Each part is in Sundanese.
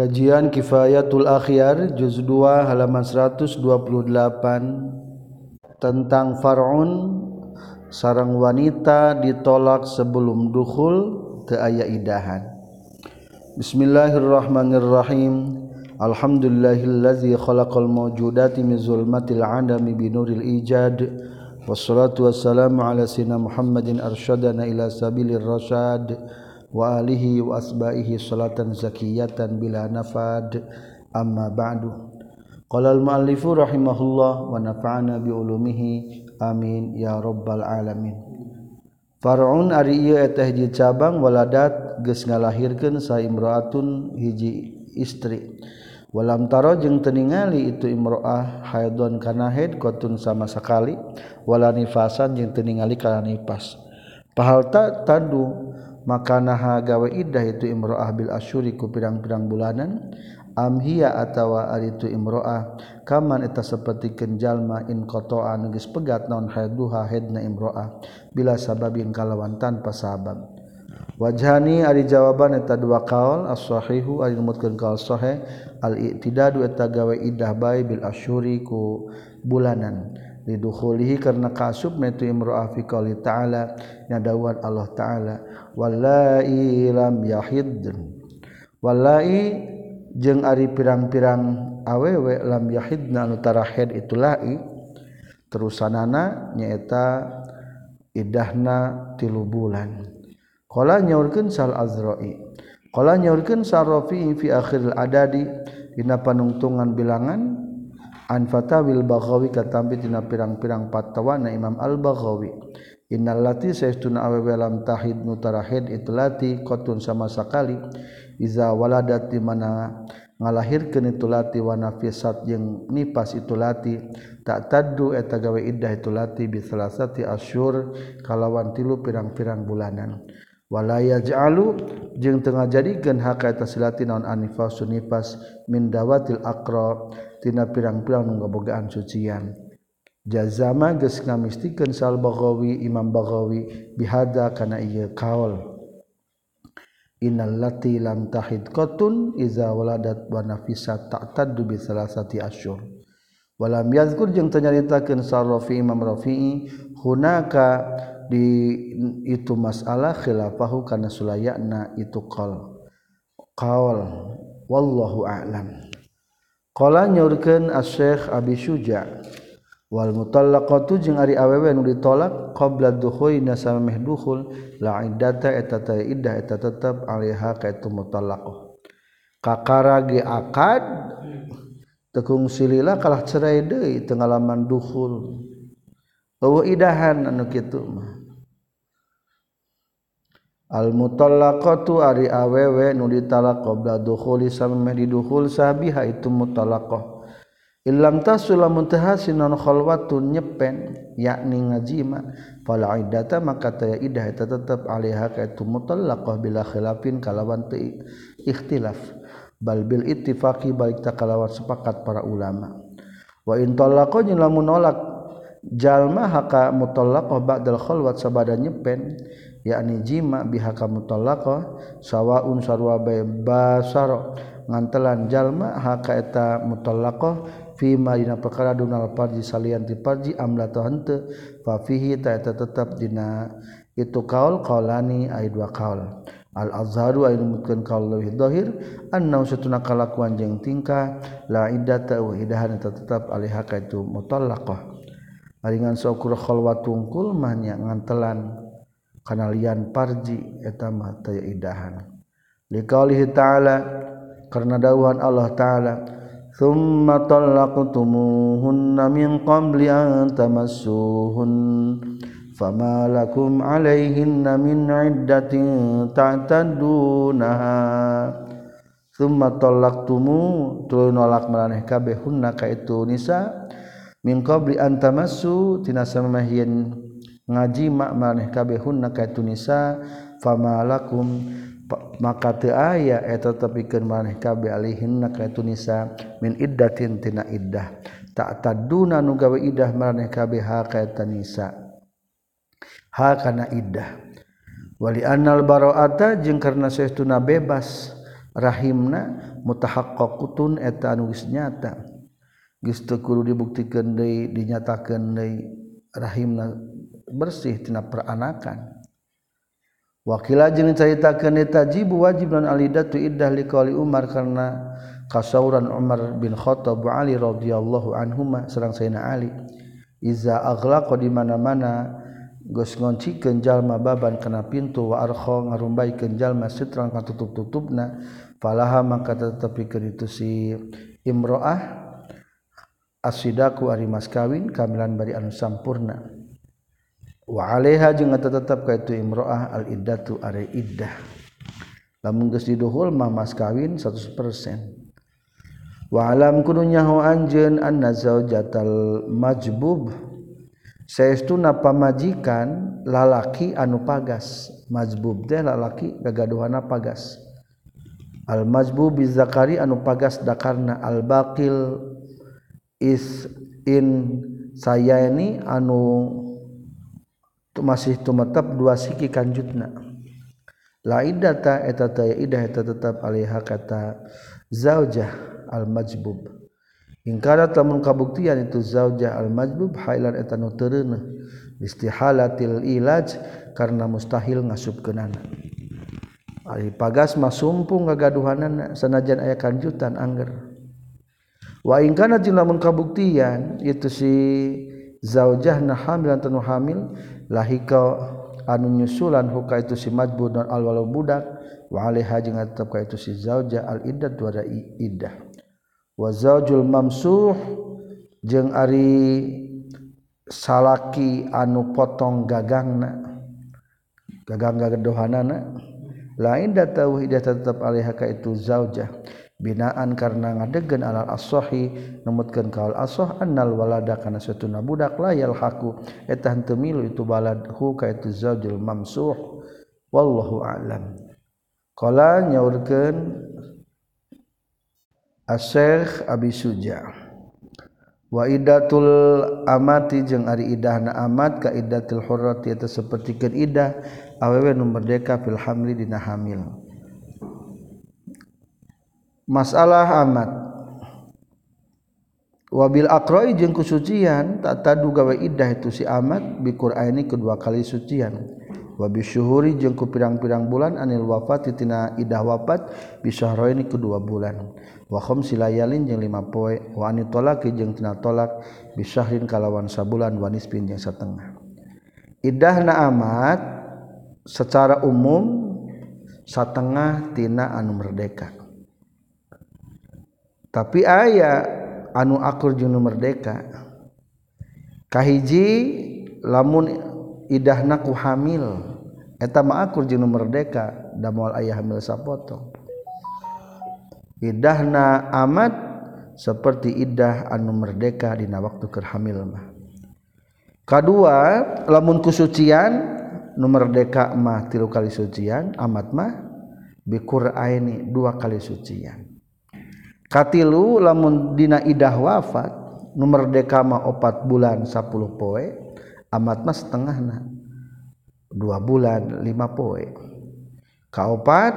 Kajian Kifayatul Akhyar juz 2 halaman 128 tentang Far'un sarang wanita ditolak sebelum dukhul ke ayat idahan. Bismillahirrahmanirrahim. Alhamdulillahillazi khalaqal mawjudati min zulmatil adami binuril ijad. Wassalatu wassalamu ala sayyidina Muhammadin arsyadana ila sabilir rasyad. wa alihi wa asbaihi salatan zakiyatan bila nafad. Amma ba'du. Qala al muallifu rahimahullah wa nafa'ana bi ulumihi. Amin ya rabbal alamin. Far'un ari ieu eta hiji cabang waladat geus ngalahirkeun sa imra'atun hiji istri. Walam taro jeung teningali itu imra'ah haidon kana haid qatun sama sekali wala nifasan jeung teningali kana nifas pahal tak tadu maka naha gawe iddah itu imroah bil asyuri ku pirang-pirang bulanan. Amhiya atawa ari itu imroah. Kaman eta seperti kenjalma in kotoa nugis pegat non haiduha hedna imroah. Bila sababin kalawan tanpa sabab. Wajhani ari jawaban eta dua kaul as-sahihu ari numutkeun kaul sahih al-i'tidadu eta gawe iddah bae bil asyuri ku bulanan. lidukhulihi karena kasub metu imro'ah fi qouli ta'ala nyadawan Allah ta'ala. Wallai lam yahid. Wallai jeung ari pirang-pirang awewe lam yahidna anu tarahid itu lai terusanana nyaeta idahna tilu bulan. Qala nyaurkeun sal azra'i. Qala nyaurkeun sal rafi'i fi akhiril adadi. Dina panungtungan bilangan. Anfatawil Baghawi katampi dina pirang-pirang patawana Imam Al-Baghawi. Innal lati saestuna awewe lam tahid nutarahid itu lati qatun sama sekali iza waladat di mana ngalahirkeun itu lati wa nafisat jeung nipas itu lati tak taddu eta gawe iddah itu lati bi salasati asyur kalawan tilu pirang-pirang bulanan. wala yaj'alu jeung tengah jadikeun haka eta silati naon anifasun nipas min dawatil aqra tina pirang-pirang nu ngabogaan sucian jazama geus ngamistikeun sal Baghawi Imam Baghawi bihada kana ieu kaul innal lati lam tahid qatun iza waladat wa nafisat ta'taddu bi salasati asyur walam yazkur jeung tanyaritakeun sal Rafi Imam Rafi'i hunaka di itu masalah khilafahu kana sulayana itu qaul qaul wallahu a'lam Kala nyaurkeun Asy-Syaikh Abi Syuja. Wal mutallaqatu jeung ari awewe nu ditolak qabla dukhulina sameh dukhul la iddata eta ta iddah eta tetep alaiha ka itu mutallaqah. Kakara ge akad tekung silila kalah cerai deui teu ngalaman dukhul. Eueuh idahan anu kitu mah. Al-mutallaqatu ari awewe nu ditalak qabla dukhuli sameh didukhul sabiha itu mutallaqah. Illam tasula lamun non khalwatun nyepen yakni ngajima fala iddata maka taya iddah eta tetep alaiha ka itu mutallaqah bila khilafin kalawan teu ikhtilaf bal bil ittifaqi balik takalawan sepakat para ulama. Wa in talaqa lamun nolak jalma haka mutallaqah ba'dal khalwat sabada nyepen yakni jima bihaka mutallaqah sawaun sarwa basar ngantelan jalma haka eta mutallaqah Madina perkara Donald parji salyan di parji amla hante fafihi tetap dina. Itu kaol qaulani ay dua kaul. Al-azharu ay numutkeun kaul leuwih dhahir anna satuna kalakuan jeung tingkah la iddata wa idahan tetap alaiha ka itu mutallaqah maringan sokur khalwat tungkul mahnya ngantelan. Kana lian parji eta mah taya idahan. Liqaulihi ta'ala karena dawuhan Allah taala thumma talaqtumuhunna min qabli an tamassuhun fama lakum alaihinna min iddatin ta'tadunaha. Thumma talaqtumu tuluy nolak maraneh kabeh hunna ka itu nisa' min qabli an tamassu tinasamahin ngaji mak maneh kabeh hunna ka tunisa famalakum maka teu aya eh, eta tepikeun maneh kabeh alihinna ka tunisa min iddatin tina iddah. Tak taduna nu gawe iddah maneh kabeh ha ka tunisa ha kana iddah. Wali annal baraata jeung karna saestuna bebas rahimna mutahaqqaqutun eta anu geus nyata. Gikuru dibuktikan Dei dinyatakan Dei rahim bersihtina peranakan. Wakila jeng ceritakan tajibu wajib non alida tu iddah liqali Umar karena kasauran Umar bin Khattab Ali radhiyallahu anhuma serang Sayyidina Ali. Iza aghlaqa di mana-mana geus ngoncikeun jalma baban kana pintu wa arkha ngarumbaikeun jalma sitran katutup-tutupna falaha maka tetepikeun itu si imroah asidaku ari mas kawin kamilan bari anu sampurna. Waha tetap ka itu Imroah al-idatu are iddah. Lamun geus diduhul mah mas kawin 100% wa alam kudu nyaho anjeun anna zaujatal majbub. Sayaestu napa majikan lalaki anu pagas. Majbub teh lalaki gagaduhana pagas. Al majbub bizakari anu pagas dakarna. Al baqil is in saya ini anu masih tumetep dua siki kanjutna. La data eta taya idah eta tetap alaiha kata zaujah al majbub ingkara lamun kabuktian itu zaujah al majbub hailan eta nu teureuneuh istihalatil ilaj karena mustahil ngasupkeunana ari pagas mah sumpung gagaduhanana sanajan aya kanjutan angger. Wa ingkana jeung lamun kabuktian itu si zaujah na hamil tanu hamil lahika anu nyusulan huka itu si majbud dan al walau budak wa alaiha jeung ka itu si zaujah al iddah. Wa iddah wazajul mamsuh jeung ari salaki anu potong gagangna gagang gadohanana lain da tauhid tetap alaiha ka itu zaujah binaan karena ngadegen alal as-sahih numutkeun kaul as-sah annal walada kana satuna budak la yalhaqu. Eta henteu milu itu baladhu ka itu zaujul mamsuh. Wallahu a'lam. Qala nyaurkeun Syekh Abi Suja. Waidatul amati jeung ari idahna amat ka idatil hurrati eta sapertikeun idah awewe nu merdeka fil hamli dina hamil masalah amat. Wabil akroi jeung kesucian tak tadu gawe idah itu si amat bi ini kedua kali sucian. Wabil syuhuri jeung ku pirang-pirang bulan anil wafat titina idah wafat bisa ini kedua bulan. Wa khamsi jeung lima poe wa anitolak jeung tina tolak bisahrin kalawan sabulan wa nisfin setengah idah na amat secara umum setengah tina anu merdeka. tapi ayah anu akur junu merdeka. Kahiji lamun idahnaku hamil eta ma'akur junu merdeka damal ayah hamil sapoto idahna amat seperti idah anu merdeka dina waktu kerhamil mah. Kedua lamun kusucian nu merdeka mah tilu kali sucian amat mah bikur aini dua kali sucian. Katilu lamun dina idah wafat nu merdeka mah opat bulan sepuluh poe amat mah setengahna. Dua bulan lima poe. Kaopat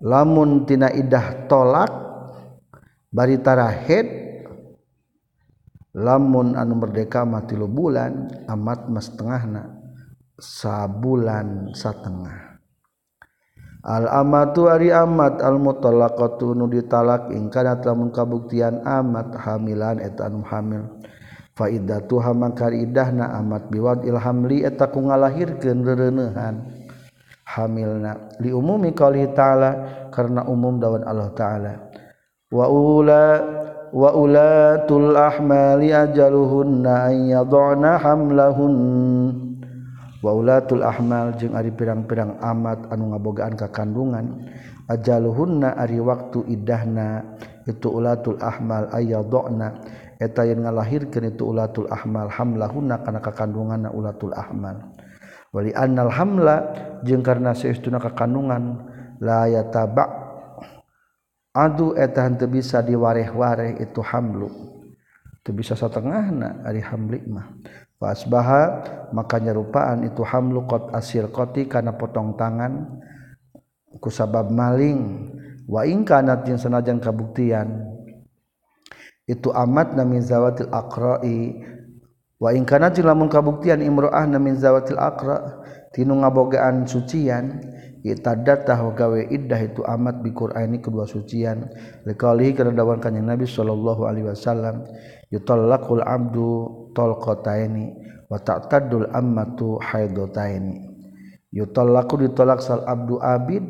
lamun tina idah tolak baritarahid lamun anu merdeka mati lo bulan amat mas tengahna sabulan satengah Al-amatu ari amat al-mutallaqatu nu ditalak ing kana lamun kabuktian amat hamilan eta anu hamil. Fa iddatu mangka iddahna amat biwadil hamli eta ku ngalahirkeun rereuneuhan hamilna li umumi qouli ta'ala karena umum dawan Allah taala. Wa ula wa ulatul ahmali ajaluhunna an yadhna hamlahun waulatul ahmal jeung ari pirang-pirang amat anu ngabogaan ka kandungan ajaluhunna ari waktu idahna itu ulatul ahmal ayadona eta yang ngalahirkeun itu ulatul ahmal hamlahunna kana kakandunganna ulatul ahmal. Wali annal hamla jeung karna saestuna kakandungan la yataba. Adu eta henteu bisa diwareh-wareh itu hamlu. Bisa satengahna ari hamli mah. Fasbaha maka nyerupaan itu hamlu qad asir qati kana potong tangan ku sabab maling. Waingkanat yang senajan kabuktian itu amat namin zawatil akra'i waingkanat lamun kabuktian imro'ah namin zawatil akra tinu ngabogaan sucian itadatah gawe iddah itu amat bi Qur'ani kedua sucian. Liqalihi karena dawan Nabi sallallahu alaihi wasallam yutallaqul abdu talqataini wa ta'taddul ammatu haidataini yutallaqu ditolak sal abdu abid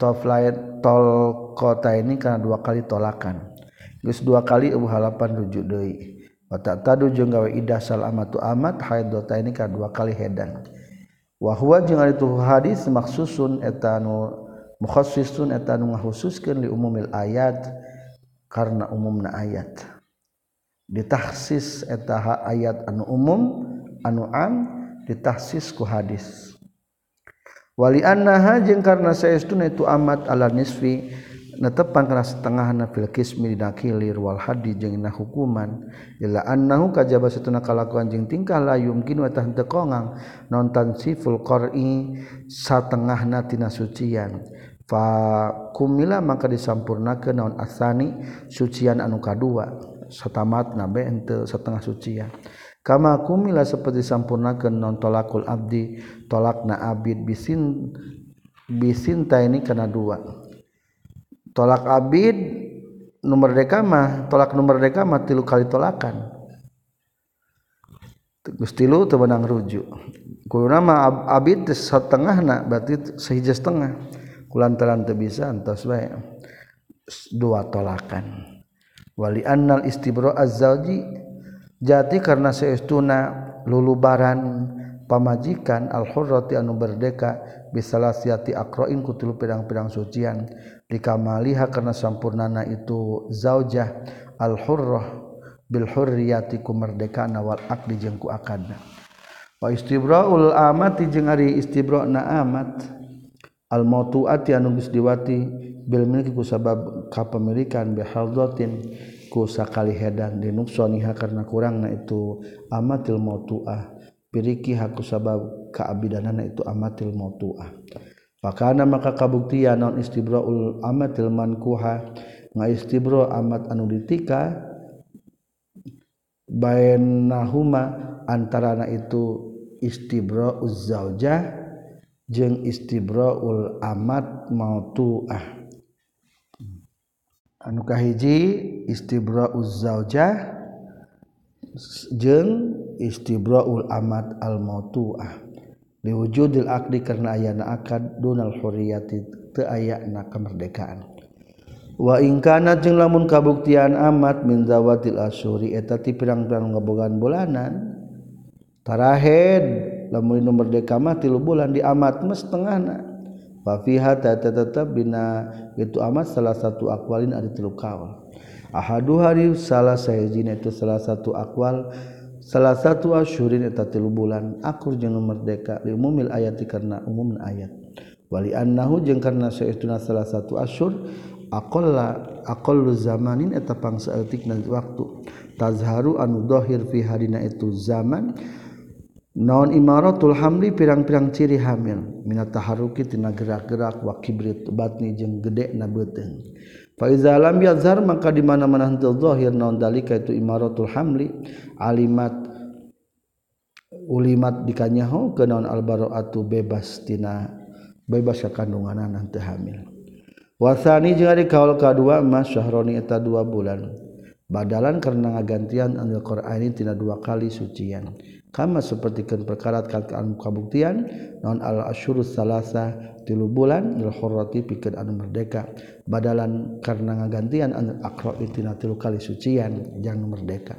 taflaid talqataini kana dua kali tolakan. Geus dua kali eueuh halapan rujuk deui. Wa ta'tadu jeung gawe idah sal amatu amat haidataini kana dua kali hedan. Wa huwa jeung ari hadis maksusun eta nu mukhassisun eta nu ngahususkeun li umumil ayat karena umumna ayat. ditahsis etaha ayat anu umum anu am ditahsis ku hadis. Wali annaha jeung karna saestuna itu amat ala nisfi netepan kana setengahna fil kismi dina kilir wal hadi jeung na hukuman. Illa annahu kajaba satuna kalakuan jeung tingkah la yumkin wa tah teu kongang non tansiful qari satengahna tina sucian. Fa kumila maka disampurnakeun naon asani sucian anu kadua. Satamatna be henteu setengah sucian kama kumila seperti sampurnakeun non tolakul abdi tolakna abid bisin bisinta ini kena dua. Tolak abid nomor deka mah tolak nomor deka mah tilu kali tolakan. Gus tilu teu benang rujuk. Kuluna mah abid setengah nak berarti sehija setengah. Kulantaran teu bisa entos bae. Dua tolakan wali annal istibro azzalji jati karena seestuna lulubaran pamajikan al-hurrati anu berdeka bisalasiati akroin kutulu pedang-pedang sucian. Dikamaliha karena sampurnana itu zaujah al-hurrah bil hurriyati ku merdeka nawal akdi jeung ku akadna wa istibraul amati jeung ari istibra'na amat al mautuati anu geus diwati bil milki ku sabab kapemilikan bihadzatin sakali hedan dinuksoniha karena kurang Nah itu amatil mautuah. Piriki haku sabab keabidanan itu amatil mautuah. Makana maka kabuktian non istibraul amatil mankuha? Nga istibro amat anu ditika antara itu istibro uzzaujah jeng istibroul amat mautuah anuka hiji istibrauzaujah jeung istibraul amad al-mautuah diwujudil akdi karena ayana akad dunal hurriyati teu ayana kemerdekaan. Wa in kana jeung lamun kabuktian amat min zawatil asyuri eta ti pirang-pirang ngabogaan bulanan tarahed lamun nu merdeka mah 3 bulan di amat mah setengahna Fafiha tetap bina itu amat salah satu akwalin ada teluk kawal. Ahadu hari salah sayajin itu salah satu akwal salah satu asyurin eta tilu bulan akur jeung merdeka li umumil ayat karena umum ayat. Wali annahu jeung karena saestuna salah satu asyur aqalla aqallu zamanin eta pangsa eutikna waktu tazharu anu dhahir fi hadina itu zaman naon Imaratul Hamli pirang-pirang ciri hamil. Minat taharukitina gerak-gerak wakibrit batni jeung gede na beteng faizalam yazhar maka di mana-mana henteu zahir naon dalika itu Imaratul Hamli? Alimat ulimat dikanyaho ke naon albaraatu bebas tina bebas ka kandunganan henteu hamil. Wasani jeung ari kaul kadua mas syahroni eta dua bulan. Badalan karena ngagantian anil Qur'ani tina dua kali sucian. Kama sepertikan perkara kataan kabuktian non al asyurus salasa tilu bulan il khurrati pikeun anu merdeka. Badalan karena ngagantian anu akra tina tilu kali sucian jang merdeka.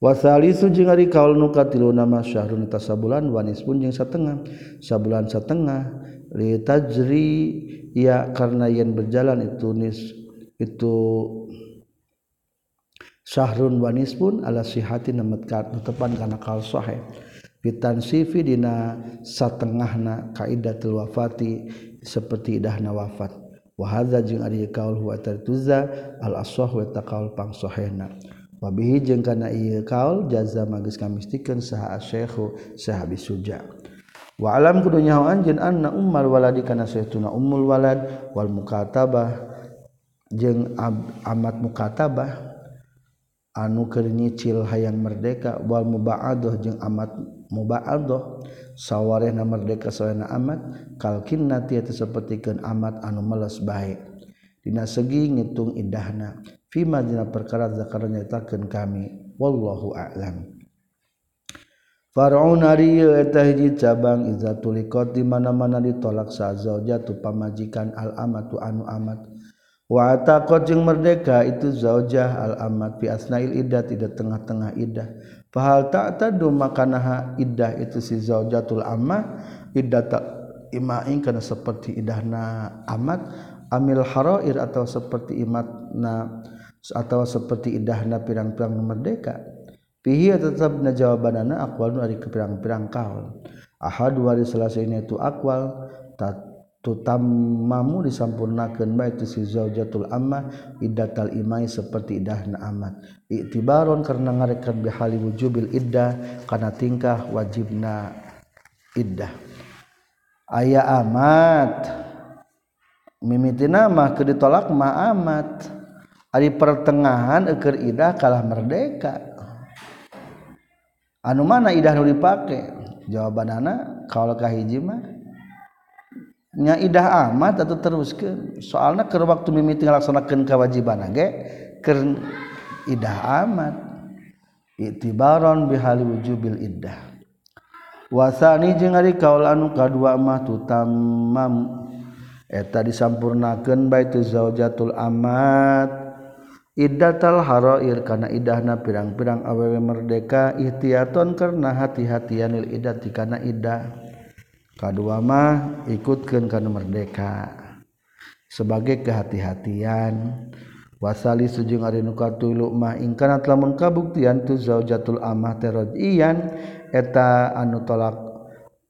Wasalisu jeung ari kaul nu katilu nama syahrun tasabulan wanis pun jeung satengah. Sabulan satengah li tajri ya karena yen berjalan itu nis itu Syahrun wanis pun ala sihati nemetkan tepan kana sahih. fitan e. sifi dina satengahna kaidatul wafati seperti idahna wafat. Wahadza jeung ari kaul huwa tartuza al aswah wa taqaul wa wabihi jeung kana ieu kaul jaza magis kamistikeun saha asyekhu saha bisuja. Wa alam kudu nyaho anjeun anna ummal waladi kana saytuna ummul walad wal mukatabah jeung amat mukatabah anu keur nyicil hayang merdeka wal mubaadoh jeung amat mubaadoh sawarehna merdeka sawarehna amat kalkinnati eta sapertikeun amat anu meles bae. Dina segi ngitung indahna fima dina perkara zakara nyatakeun kami wallahu a'lam. Faraun ari eta hiji cabang iza tulikot di mana-mana ditolak sa zaujatu pamajikan al amatu anu amat. Wa taqat jeung merdeka itu zaujah al amat fi asnail iddah tidak tengah-tengah iddah. Fahal ta'tadu makanaha iddah itu si zaujatul amma iddah tak imaing kana seperti idahna amat amil harair atau seperti imatna atau seperti idahna pirang-pirang merdeka. Fihi tetap na jawabanana aqwal dari pirang-pirang kaul. Ahad wa ini itu aqwal tutammamu disampurnakeun bae tu si zaujatul amma iddatal imai saperti idahna amat iktibaron karena ngarekan bihali wujubil iddah kana tingkah wajibna iddah. Aya amat. Mimiti nama ke ditolak ma amat. Ari pertengahan eukeur iddah kalah merdeka. Anu mana iddah nu dipake? Jawabanana kaulkah kahiji mah nya idah amat atau teruskan soalnya ke waktu mimiti ngelaksanakan kewajiban ge ke idah amat itibaron bihali wujubil iddah wasani jeung ari kaul anu kadua mah tutammam. Eta disampurnakeun baitu zaujatul amat iddatal harair kana idahna pirang-pirang awewe merdeka ihtiyaton karena hati-hatianil iddah kana iddah kedua mah ikutkan karena merdeka. Sebagai kehati-hatian wasali sujung ari nu katulu mah ingkana lamun kabuktian tu zaujatul amah terajian eta anu tolak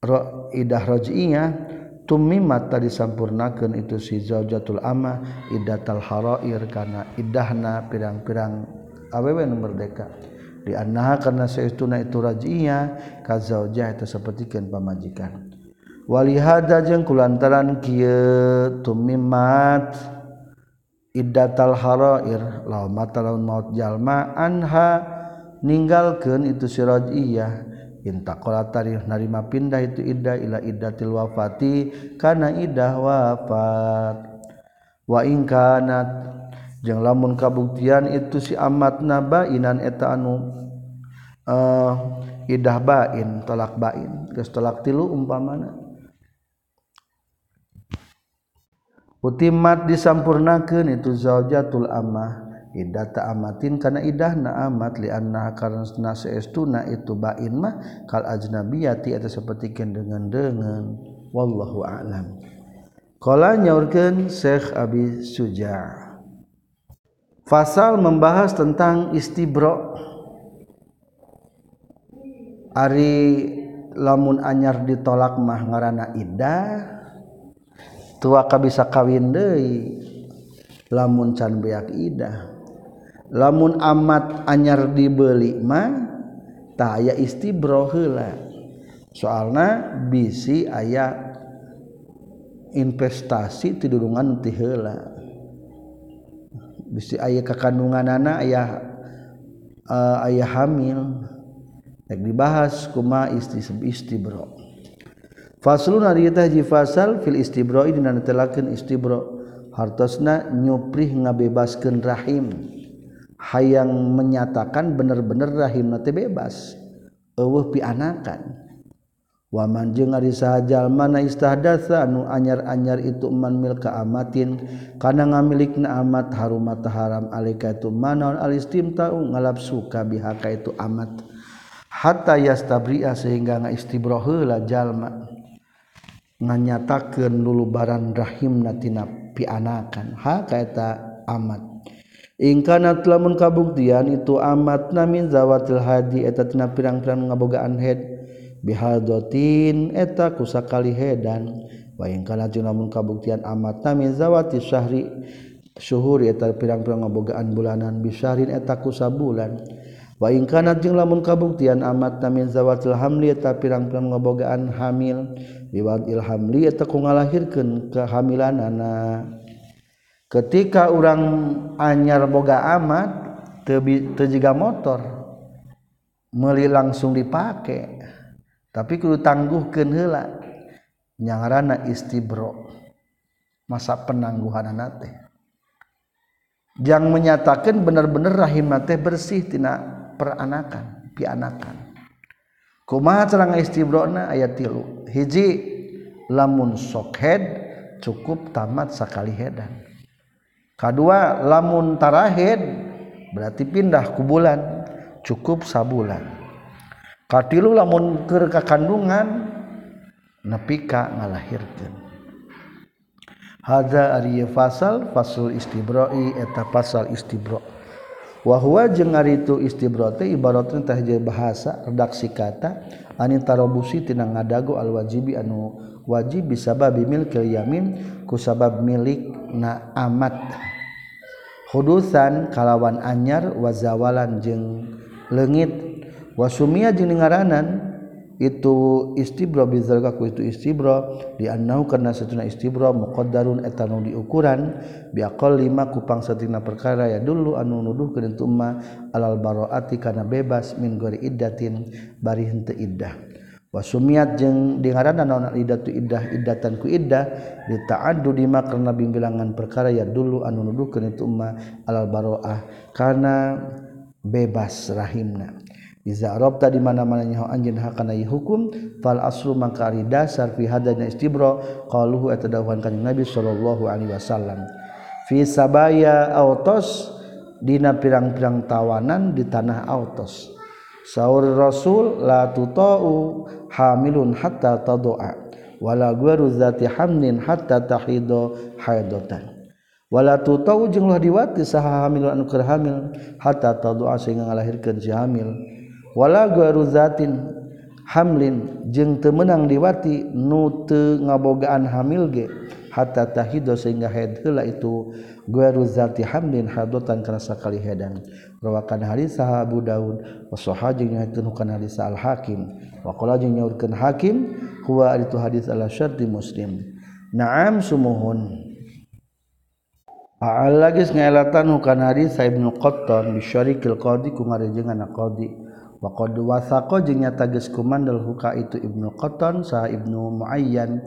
ro, idah rajiyah tumimat tadi sampurnakeun itu si zaujatul amah idatal harair kana idahna pirang-pirang awewe nu merdeka. Di annaha karena saestuna itu rajiyah ka zaujah eta sapertikeun pamajikan. walihada jeung kulantaran kieu tumimat iddatal harair law mata laun maut jalma anha ninggalkeun itu siraj iya intaqala tarikh narima pindah itu iddah ila iddatil wafati kana iddah wafat. Wa in kanat jeung lamun kabuktian itu si amat naba inan eta anu uh, iddah bain talak bain geus talak tilu umpamana. Utimat disampurnakeun itu zaujatul amah. Idata amatin kana idahna amat li anna karena saestuna itu bain mah kal ajnabiyati eta sapertikeun dengan dengan wallahu a'lam. Qala nyaurkeun Syekh Abi Suja. Fasal membahas tentang istibro. Ari lamun anyar ditolak mah ngarana iddah tua ka bisa kawin deui. Lamun can beak idah. Lamun amat anyar dibeli mah tak aya istibro heula. Soalna bisi aya investasi tidurungan ti heula. Bisi aya kakandunganana aya uh, aya hamil. Nek dibahas kuma isti istibro. Faslun ari eta hiji fasal fil istibra'i dina netelakeun istibra. Hartosna nyuprih ngabebaskeun rahim. Hayang menyatakan bener-bener rahim teh bebas. Eueuh pianakan. Wa man jeung ari sahajal mana istahdatsa anu anyar-anyar itu man milka amatin kana ngamilikna amat harumata haram alika itu manaun alistimta'u ngalap suka bihaka itu amat hatta yastabri'a sehingga ngaistibra heula jalma nganyatakeun lulubaran rahim natina pianakan. Ha kaeta amat. Ingkana lamun kabuktian itu amat namin zawatil hadi eta tina pirang-pirang ngabogaan head. Bihadotin eta kusakali hedan. Wa ingkana lamun kabuktian amat namin zawati syahri syuhuri eta pirang-pirang ngabogaan bulanan bisyahrin eta kusabulan waingkana jeung lamun kabuktian amat namin zawatil hamli eta pirang-pirang ngabogaan hamil. Liwadil hamli eta ku ngalahirkeun kehamilanana. Ketika orang anyar boga amat teu jiga motor meuli langsung dipake. Tapi kudu tangguhkeun heula nyangarana istibro masa penangguhanana teh. Yang menyatakan benar-benar rahim teh bersih tina. Peranakan pianakan. Kumaha cerang istibrona ayat tilu. Hiji lamun sokhead cukup tamat sekali hedan kedua lamun tarahed berarti pindah ke bulan cukup sabulan. Katilu lamun ke kandungan nepika ngalahirkan hadza ari fasal fasul istibra'i eta pasal istibra wahwa jeung ari itu istibrote ibaratna tah bahasa redaksi kata anitarobusi tina ngadago al wajibi anu wajib bisababi milkil yamin ku sabab milik na amat. Hudusan kalawan anyar wazawalan jeung leungit. Wasumia jeung ngaranan itu istibro bizalkaku itu istibro diannau karena setuna istibro muqaddarun etanu diukuran biakol lima kupang setina perkara. Ya dulu anu nuduh keun tumma alal baroati karena bebas min gori iddatin bari hente iddah. Wasumiat jeung dingarana naon iddatu iddah iddatan ku iddah dita'addu dima karena bimbilangan perkara. Ya dulu anu nuduh keun tumma alal baroah karena bebas rahimna. Iza arabta di mana-mana nyaho anjeun hakana hukum fal aslu maka ari dasar fi hadana istibra qaluhu eta dawuhan kanjeng Nabi sallallahu alaihi wasallam. Fi sabaya autos dina pirang-pirang tawanan di tanah autos. Saur rasul la tutau hamilun hatta tadoa wala gwaru zati hamnin hatta tahido haidatan. Wala tutau jeung diwati saha hamilun anu hamil hatta tadoa sehingga ngalahirkeun si hamil wala zatin Hamlin jeung temenang diwati nute ngabogaan hamil ge hatta tahido sehingga haid heula itu gharu zati hamlin hadotan kana sakali hedan. Rawakan hadis sah Abu Daud wa sahajing nyakeun kana hadis Al Hakim wa qala jeung nyaurkeun Hakim huwa itu hadis ala syarti Muslim. Na'am sumuhun. A'al lagi ngaelatan hukana hadis Ibnu Qattan bisyarikil qadi ku ngarejengan qadi. Waqad wasaqo jeung nyata geus kumandel huka itu Ibnu Qattan saha Ibnu Muayyan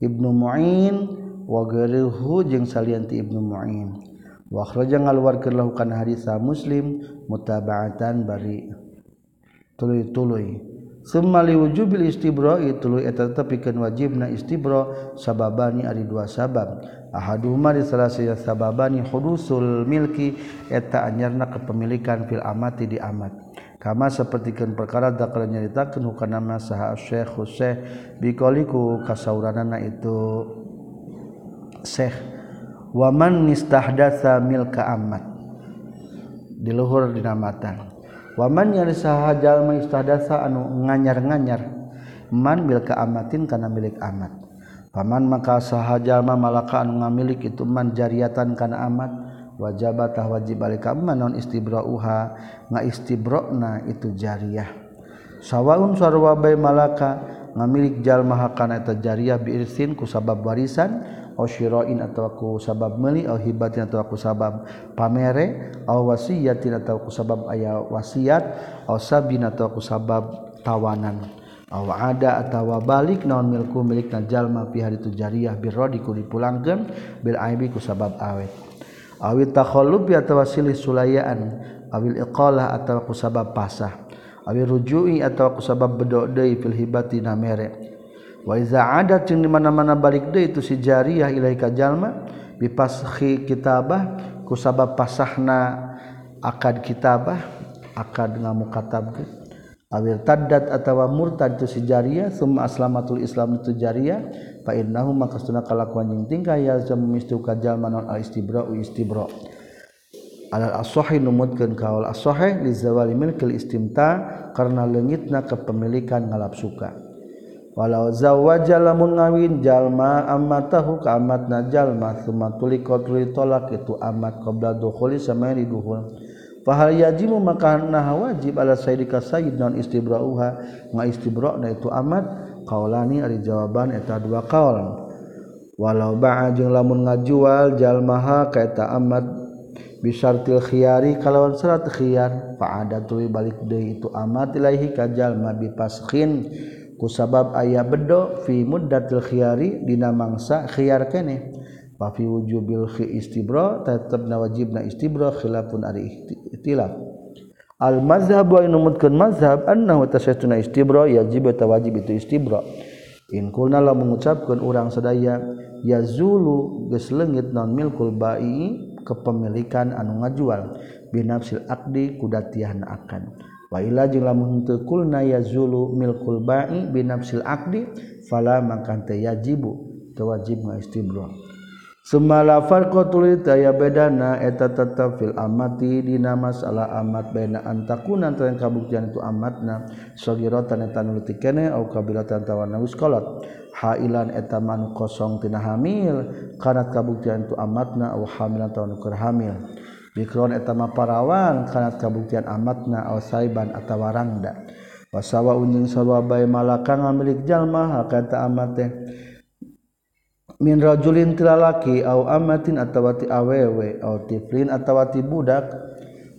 Ibnu Muin wa ghairuhu jeung salian ti Ibnu Muin. Wa akhraja ngaluarkeun lahu hadis Muslim mutaba'atan bari tuluy-tuluy. Summa liwujubil itu tuluy eta tetepikeun wajibna istibra sababani ari dua sabab. Ahaduhuma di salah saya sababani hudusul milki eta anyarna kepemilikan fil amati di amat. kama sepertikan perkara dakar nyaritakan hukana saha syekh syekh bikoliku kasauranana itu. Syekh waman nistahdatsa milka amat di luhur dinamatan. Waman yang saha jalma istahdatsa anu nganyar-nganyar? Man milka amatin kana milik amat paman maka saha jalma malaka anu ngamilik itu man jariatan kana amat wajabatah wajib balik kamu non istibrauha? Nga istibrona itu jariah. Sawaun sarwabai malaka ngamilik jalma kana eta jariah biirsin ku sabab warisan au syira'in atawa ku sabab meli au hibatin atawa ku sabab pamere au wasiyatin atawa ku sabab aya wasiat au sabin atawa ku sabab tawanan. Au ada atawa balik naon milku milik jalma pihari itu jariah birrodi ku dipulangkeun bil aibi ku sabab awet. awit takholub ya atau silih sulayaan. Awil iqalah atau kusabab pasah. Awil rujui atau kusabab bedok deui fil hibati namere wa iza adat jeung di mana-mana balik deui itu si jariyah ilaika jalma bi pashi kitabah kusabab pasahna akad kitabah akad ngamukatabkeun awil taddat atawa murtad tu si jariyah summa aslamatul islam tu jariyah fa innahu maka sunah kalakuan jeung tingkah ya jam mistu kajal manon al istibra u istibra al as-sahih numutkeun kaul as-sahih li zawali milkil istimta karena leungitna kepemilikan ngalap suka. Walau zawaja lamun ngawin jalma amatahu ka amatna jalma summa tuliqat tulak itu amat qabla dukhuli sama di dukhul. Fahal yajimu maka naha wajib ala sayyidika sayyid non istibra'uha. Nga istibra'na itu amat kaulani ari jawaban eta dua kaul walau ba'a jeung lamun ngajual jalmaha ka eta amat bisartil khiyari kalawan syarat khiyar fa ada balik deui itu amat ilaihi ka jalma bi paskin ku sabab aya bedo fi muddatil khiyari dina mangsa khiyar keneh fa fi wujubil istibra tetep na wajib na istibra khilafun ari ikhtilaf al mazhab wa numutkeun mazhab annahu tasatuna istibra yajib ta wajib itu istibra. In kulna la mengucapkeun urang sadaya yazulu geus leungit non milkul bai kepemilikan anu ngajual. Binafsil akdi kudatihan akan. Waila jeung lamun teu kulna yazulu milkul ba'i binafsil akdi fala teh yajibu teu wajib ngaistibra Sumalafar kotulitaya bedana eta tetap fil amati dina masalah amat bena antakunan tayang kabuktian itu amatna. Sogirotan eta nuluti kene au kabilatan tawana uskolat hailan eta manu kosong tina hamil kana kabuktian itu amatna au hamilan tawana ukur hamil. Bikron eta maparawan karena kabuktian amatna au saiban atawa rangda wasawa unjing sawabai malaka ngamilik jalma hakata amate. min rajulin tilalaki au amatin atawati awewe au tiflin atawati budak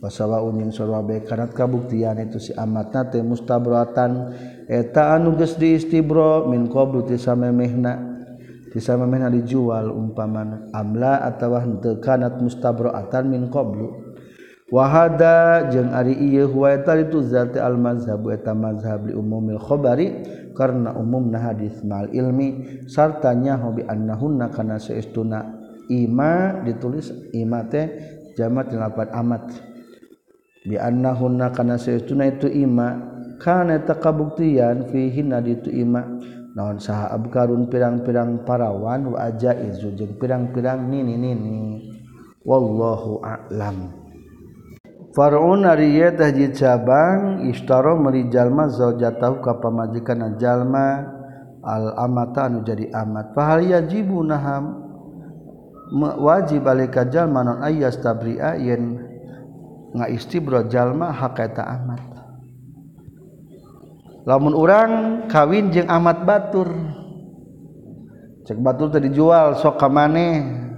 wasawa unin sorwabe kanat kabuktian itu si amatna teh mustabratan. Eta anu geus diistibro min qablu tisamemehna samemehna dijual umpamana amla atawa henteu kanat mustabratan min qablu. wahada jeung ari ieu huwaita itu zati al mazhab eta mazhab li umumil khabari karena umumna hadis mal ilmi sartanya hobi annahunna kana saestuna ima ditulis ima teh jama tilapat amat. Bi annahunna kana saestuna itu ima kana takabuktian fihi naditu ima. Naon saha abkarun pirang-pirang parawan wa ajaizu jeung pirang-pirang nini-nini. Wallahu a'lam. Farun ariya tahji cabang istaro meuli jalma zaujatahu ka pamajikan jalma al amata anu jadi amat. Fa hal yajibu naham wajib alika jalma non ayas tabri'a yen ngaistibro jalma hakaita amat. Lamun urang kawin jeung amat batur cek batur tadi jual sok ka maneh.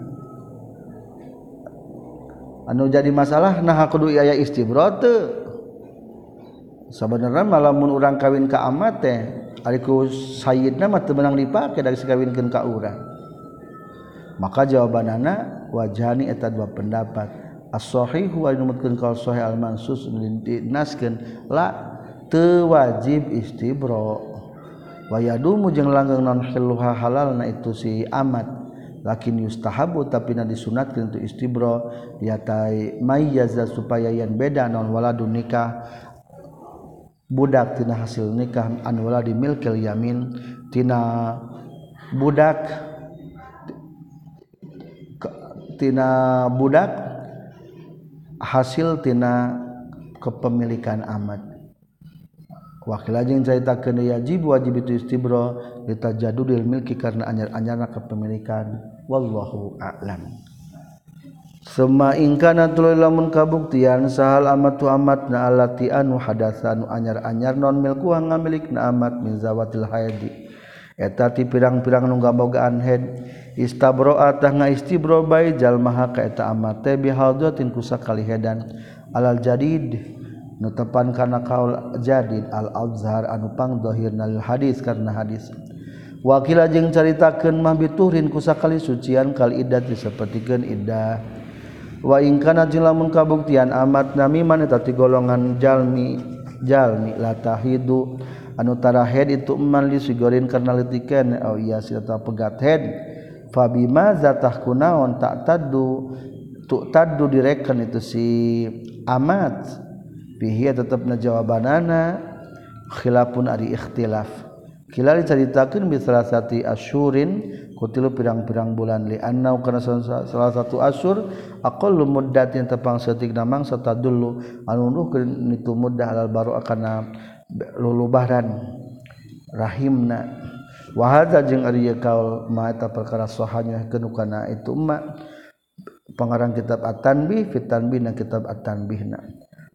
anu jadi masalah nah kudu aya istibro sebenarnya malamun urang kawin ka amat teh ariku sayyidna mah teu menang dipake dari sikawinkeun ka urang. Maka jawabanana wajani eta dua pendapat. As-sahih wa numutkeun kaul sahih al-mansus dinaskeun la teu wajib istibro wa yadumu jeung langgeng non halal na itu si amat lakin yustahabu tapi na disunat untuk istibro ya mayza supaya yang beda nonwala nikah budaktina hasil nikah anwala di milkil yamintina budaktina budak hasiltina kepemilikan amat. Wakil yang cerita kena yajib wajib itu istibro kita jadu milki karena anyar-anyarna kepemilikan wallahu a'lam. Sema ingkana tuluy lamun kabuktian sahal amatu amatna allati anu hadatsa anu anyar-anyar non milku ngamilikna amat min zawatil haidi eta ti pirang-pirang nu gabogaan head. Istabroa tah ngaistibro bae jalmaha ka eta amat teh bihadzatin kusakali hedan. Alal jadid nutepan kana kaul jadid al azhar anu pangdohirna nal hadis karena hadis. wakila jeung caritakeun mah biturin kusakali sucian kal idat sapertikeun iddah wa ingkana lamun kabuktian amat namiman eta ti golongan jalmi jalmi latahidu. Anu tara tarahed itu eman li sigorin karena letikeun au iya sita pegat head fabima zatah kunaon tak tadu tu tadu direken itu si amat. Bihi tetep na jawabanana khilafun ari ikhtilaf. Kila diceritakan salah satu asyurin kutilu pirang-pirang bulan. Li annau kana salah satu asyur aqallu muddatin tepang setik namang serta dulu. Anu nuhkeun itu muddah alal baru akan lulubaran. Rahimna. Wa hadza jeung ari kaul ma eta perkara sahanya kenukana kana itu ma. Pengarang kitab at-tanbih fit tanbih na kitab at-tanbihna.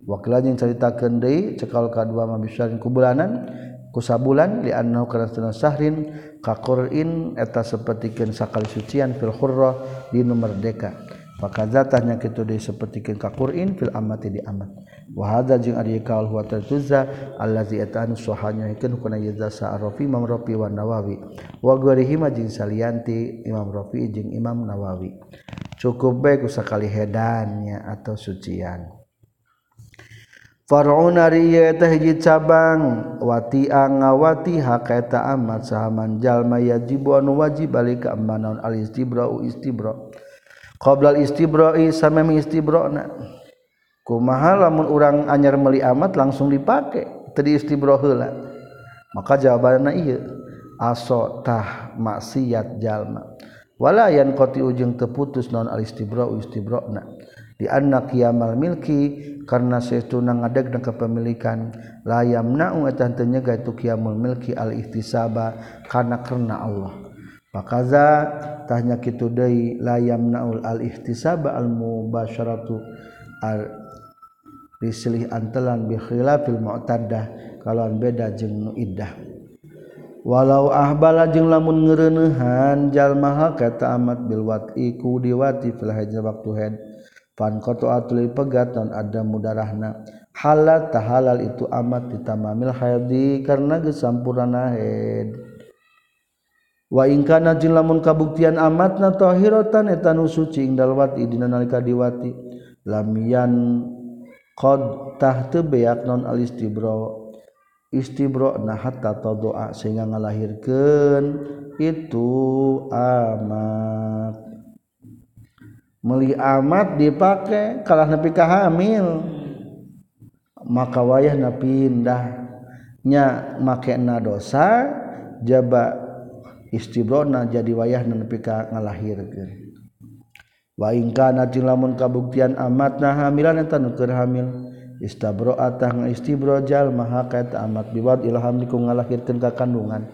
Wakilnya ceritakan deui cekal kadua mabisyarin kubulanan kusa bulan liannahu kana sunah syahrin kaqurin eta sapertikeun sakali sucian fil hurra di merdeka. Pakazatahnya kitu deui sapertikeun kaqurin fil amati di amat. Wa hadza jeung ari kaul huwa tuzza allazi eta anu sahanya hikeun kana yaza sa'rafi imam rafi wa nawawi. Wa ghairihi ma salianti imam rafi jeung imam nawawi. Cukup baik usakali hedannya atau sucian. Farunariya cabang. Wati ngawati hakaeta amat saman jalma yajibu anu wajib balik ka al istibro istibro istibra. Istibro sama istibra'i samemi istibra'na kumaha lamun urang anyar meuli amat langsung dipake. Tadi istibra heula. Maka jawabanna ieu asotah maksiat jalma. Wala yan qati ujung teputus non al istibro istibro na. Di anak kiamal milki karena setunang ngadeg dan kepemilikan. Layam naung etan tenyega itu kiamul milki al ihtisaba karena karena Allah. Makaza tanya kitu deui layam naul al ihtisaba al mubasyaratu al disilih antelan bi khilafil mu'taddah kalawan beda jeung nu iddah. Walau ahbala jeung lamun ngeureuneuhan jalma kata amat bil wati diwati fil waktu head panqata'atul pegat non ada mudarahna. Halal tahalal itu amat ditamamil haidi karena gesampurana haid wa ingkana jin lamun kabuktian amatna tahiratan eta nu suci ing dalwati dina nalika diwati lamian qad tahtu beak non al istibro. Istibro nah hatta doa sehingga ngalahirkeun itu amat. meli amat dipakai kalah nepi ka hamil. Maka wayah na pindahnya make na dosa jaba istibrona jadi wayah na nepi ka ngalahirkeun. Wa in kana lamun kabuktian amat na hamilan eta nu keur hamil istabro atah ngistibro maha hakat amat biwad ilham diku ngalahirkeun ka kandungan.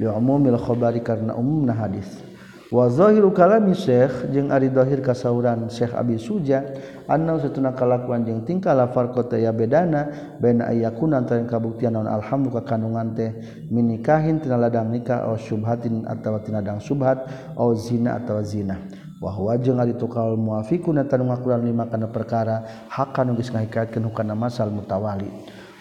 Li umumil khabari karena umumna hadis. wazohir kalami Syekh jeung ari dohir kasauran Syekh Abi Suja anna satuna kalakuan jeung tingkah lafar kota ya bedana bena ayakun antara kabuktian naon alhamdu ka kandungan teh minikahin tina ladang nikah au syubhatin atawa tina ladang syubhat au zina atawa zina. Wa huwa jeung ari tukal muafiqun anu ngakuran lima kana perkara hakan geus ngahikaetkeun hukana masal mutawali.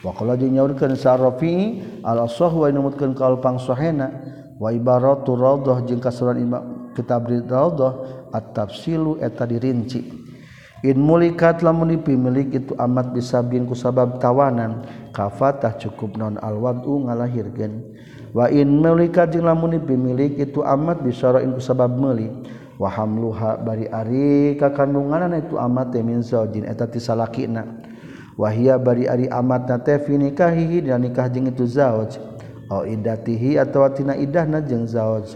Wa qala jeung nyaurkeun sarrafi al-sahwa numutkeun kaul pangsohena wa ibaratu radah jeung kasuran imam kitab Ridho at-tafsilu eta dirinci. In mulikat lamun dipimilik itu amat bisa bin kusabab tawanan. Kafatah cukup non alwadu ngalahirkeun. Wa in mulikat jeung lamun dipimilik itu amat bisa in kusabab meuli. Wa hamluha bari ari kakandunganna itu amat min zaujin eta ti salakina. Wahia bari ari amat na teh fi nikahihi dan nikah jeung itu zauj. Au iddatihi atawa tina idahna jeung zauj.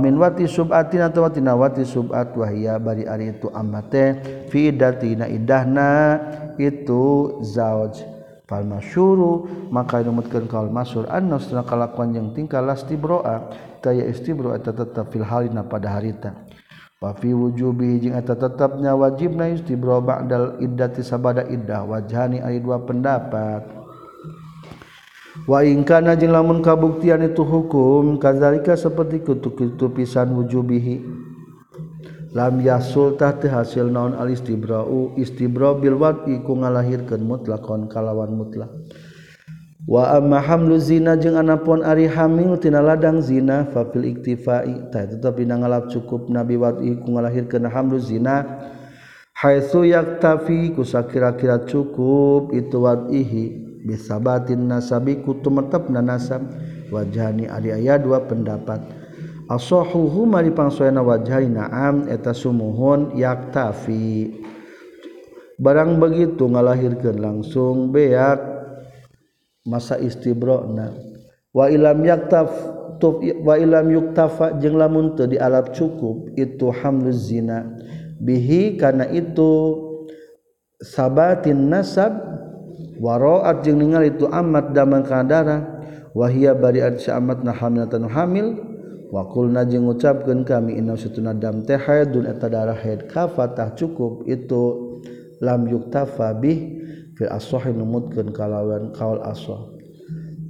min wati subati atau watinawati subat wahia bari ari itu amate fi idatina idahna itu zauj. Fal masyuru maka numutkeun kaul masyur anna sunna kalakuan jeung tingkah lastibroa taya istibro eta tetep fil halina pada harita. Wa fi wujubi jeung eta tetepnya wajibna istibro ba'dal iddati sabada iddah wajhani ari dua pendapat. waingkana jing lamun kabuktian itu hukum kadzalika seperti kutu-kutu pisan wujubihi. Lam yasultah hasil naon al istibra'u istibra bil wad'i ku ngalahirkeun mutlakon kalawan mutlak. Wa amma hamlu zina jeung anapun ari hamil tina ladang zina fa fil iktifai tah tetapi ngalap cukup nabi wad'i ku ngalahirkeun hamlu zina. Haitsu yaktafi ku sakira-kira cukup itu wad'ihi bisabatin nasabi ku tumetep na nasab. Wajhani ari aya dua pendapat. Asahuhu mari pangsoena wajhani na'am eta sumuhun yaktafi. Barang begitu ngalahirkeun langsung beak. Masa istibrona wa ilam yaktaf tuf wa ilam yuktafa jeung lamun teu dialap cukup itu hamluz zina. Bihi karena itu sabatin nasab waroat jeung ningal itu amat damang kadara wahia bari amat na hamilatan hamil. Wakulna jeung ngucapkeun kami inna satuna dam teh haidun eta darah haid kafatah cukup. Itu lam yuktafa bih fil ashah numutkeun kalawan kaul ashah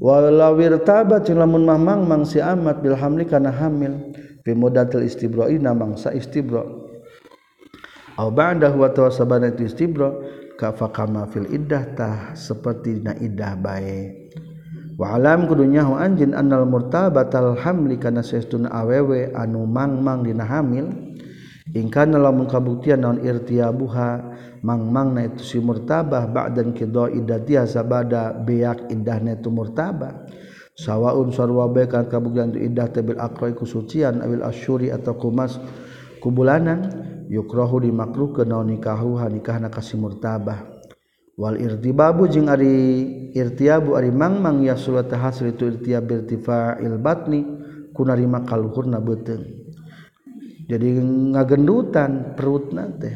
walau wirtaba lamun mamang mangsi si amat bil hamli kana hamil fi mudatil istibro'i mangsa istibro' Aw ba'dahu wa tawasabana istibro' kafakama fil iddah tah seperti na iddah bae. Walam kudunyahu anjin annal murtabatal hamli kana sesuna awewe anu mangmang dina hamil. Ingkan lamun kabuktian naon irtiabuha mangmang na itu si murtabah ba'dan qida iddatiha sabada beak iddahna itu murtabah. Sawaun sarwa bae kan kabuktian tu iddah tabil aqra kusucian awil asyuri atau kumas kubulanan. yukrohu dimakruh ke naon nikahuha nikah na kasih murtabah. Wal irtibabu jeung ari irtiabu ari mangmang ya sulata hasil itu irtiab irtifa'il batni kunarima kaluhurna beuteung jadi ngagendutan perutna teh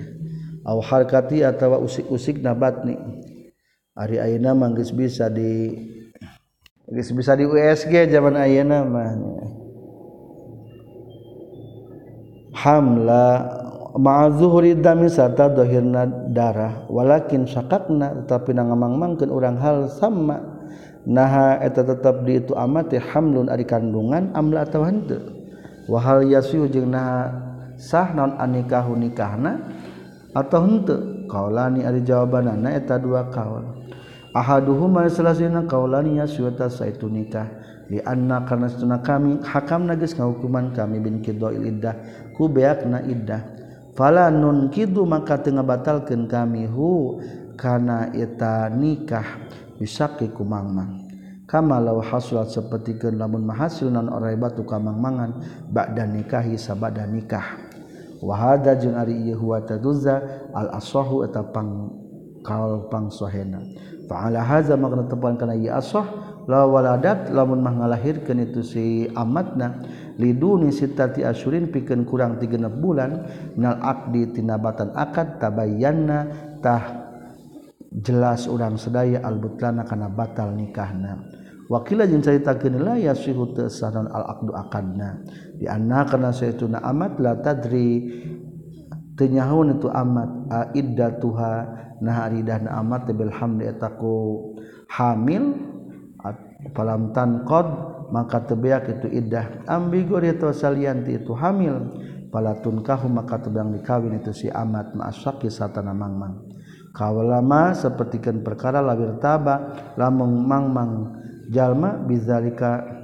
aw harkati atawa usik-usik na batni. Ari ayeuna mah geus bisa di geus bisa di USG zaman ayeuna mah. Hamla ma'zuhuri dami sarta dohirna darah walakin syakakna tetapi na ngamangmangkeun urang hal sama. Naha eta tetap di itu amate hamlun ari kandungan amla atawa henteu. Wa hal yasihu jeung naha sah naon anikahu nikahna atau henteu? Kaulani ari jawabanana eta dua kaul. Ahaduhuma salasina kaulani yasihu ta saitu nikah. Li anna karena sunna kami hakam nagis ngahukuman kami bin kidoil iddah. Ku beakna iddah. Fala nun kidu maka teu ngabatalkeun kami hu kana eta nikah bisaki ku mangmang. Kama law hasulat sapertikeun lamun mahasil non orai batu kamang-mangan ba'da nikahi sabada nikah. Wa hada jeung ari ieu huwa taduzza al asahu eta pang kaul pang sahena fa ala hadza makna tepan kana ieu asah la waladat lamun mah ngalahirkeun itu si amatna liduni sitati asyurin pikeun kurang 36 bulan minal aqdi tinabatan akad tabayyana tah jelas urang sedaya albutlana kana batal nikahna. Wakila jeung caritakeun la yasihu tasanon al aqdu akadna. Di anna kana saytuna amat la tadri. Tenyahaun itu amat iddatuha nah aridahna amat bil hamdi etaku hamil falam tanqad maka tebeak itu iddah ambigu itu salianti itu hamil. Palatun kahu maka tebang dikawin itu si amat ma'asyaki satana mangmang kawalama sepertikan perkara labir taba lamang mangmang jalma bizalika.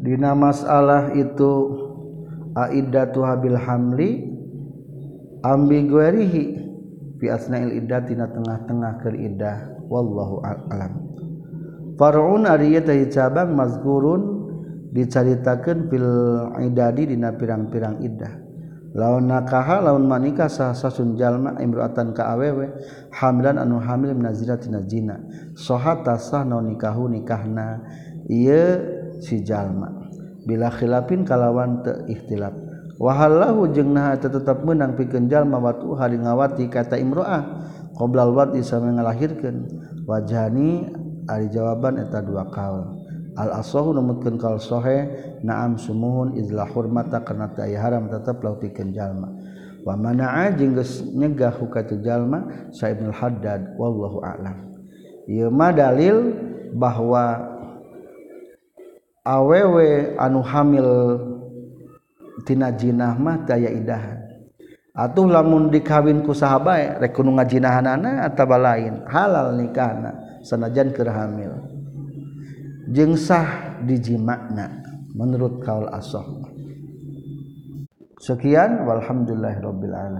Dina masalah itu aiddatu habil hamli ambiguerihi fi asnail iddah tina tengah-tengah keur iddah. Wallahu a'lam Farun ari cabang mazkurun dicaritakeun fil idadi dina pirang-pirang iddah. Laun nakaha laun manika sasun jalma imroatan ka awewe hamilan anu hamil minazira tina jina. Sohata sah naun nikahu nikahna iya si jalma. Bila khilafin kalawan te ikhtilaf. Wahallahu jeung nah tetep menang pikeun jalma watu hari ngawati kata imroah qoblal wati samé ngalahirkeun wajani ari jawaban eta dua kaul. Al asahu numutkeun kal sohe na'am sumuhun izla hurmata kana ta haram tetep lauk pikeun jalma. Wa mana'a jeung geus nyegah hukatu jalma sa ibnu haddad wallahu a'lam. Ieu mah dalil bahwa awewe anu hamil tina jinah mah daya idahan atuh lamun dikawin ku sahabat rek kudu ngajinahanana atawa lain halal nikahna. sanajan keur hamil. Jengsah sah makna menurut kaul asoh. Sekian walhamdulillahirobbilalamin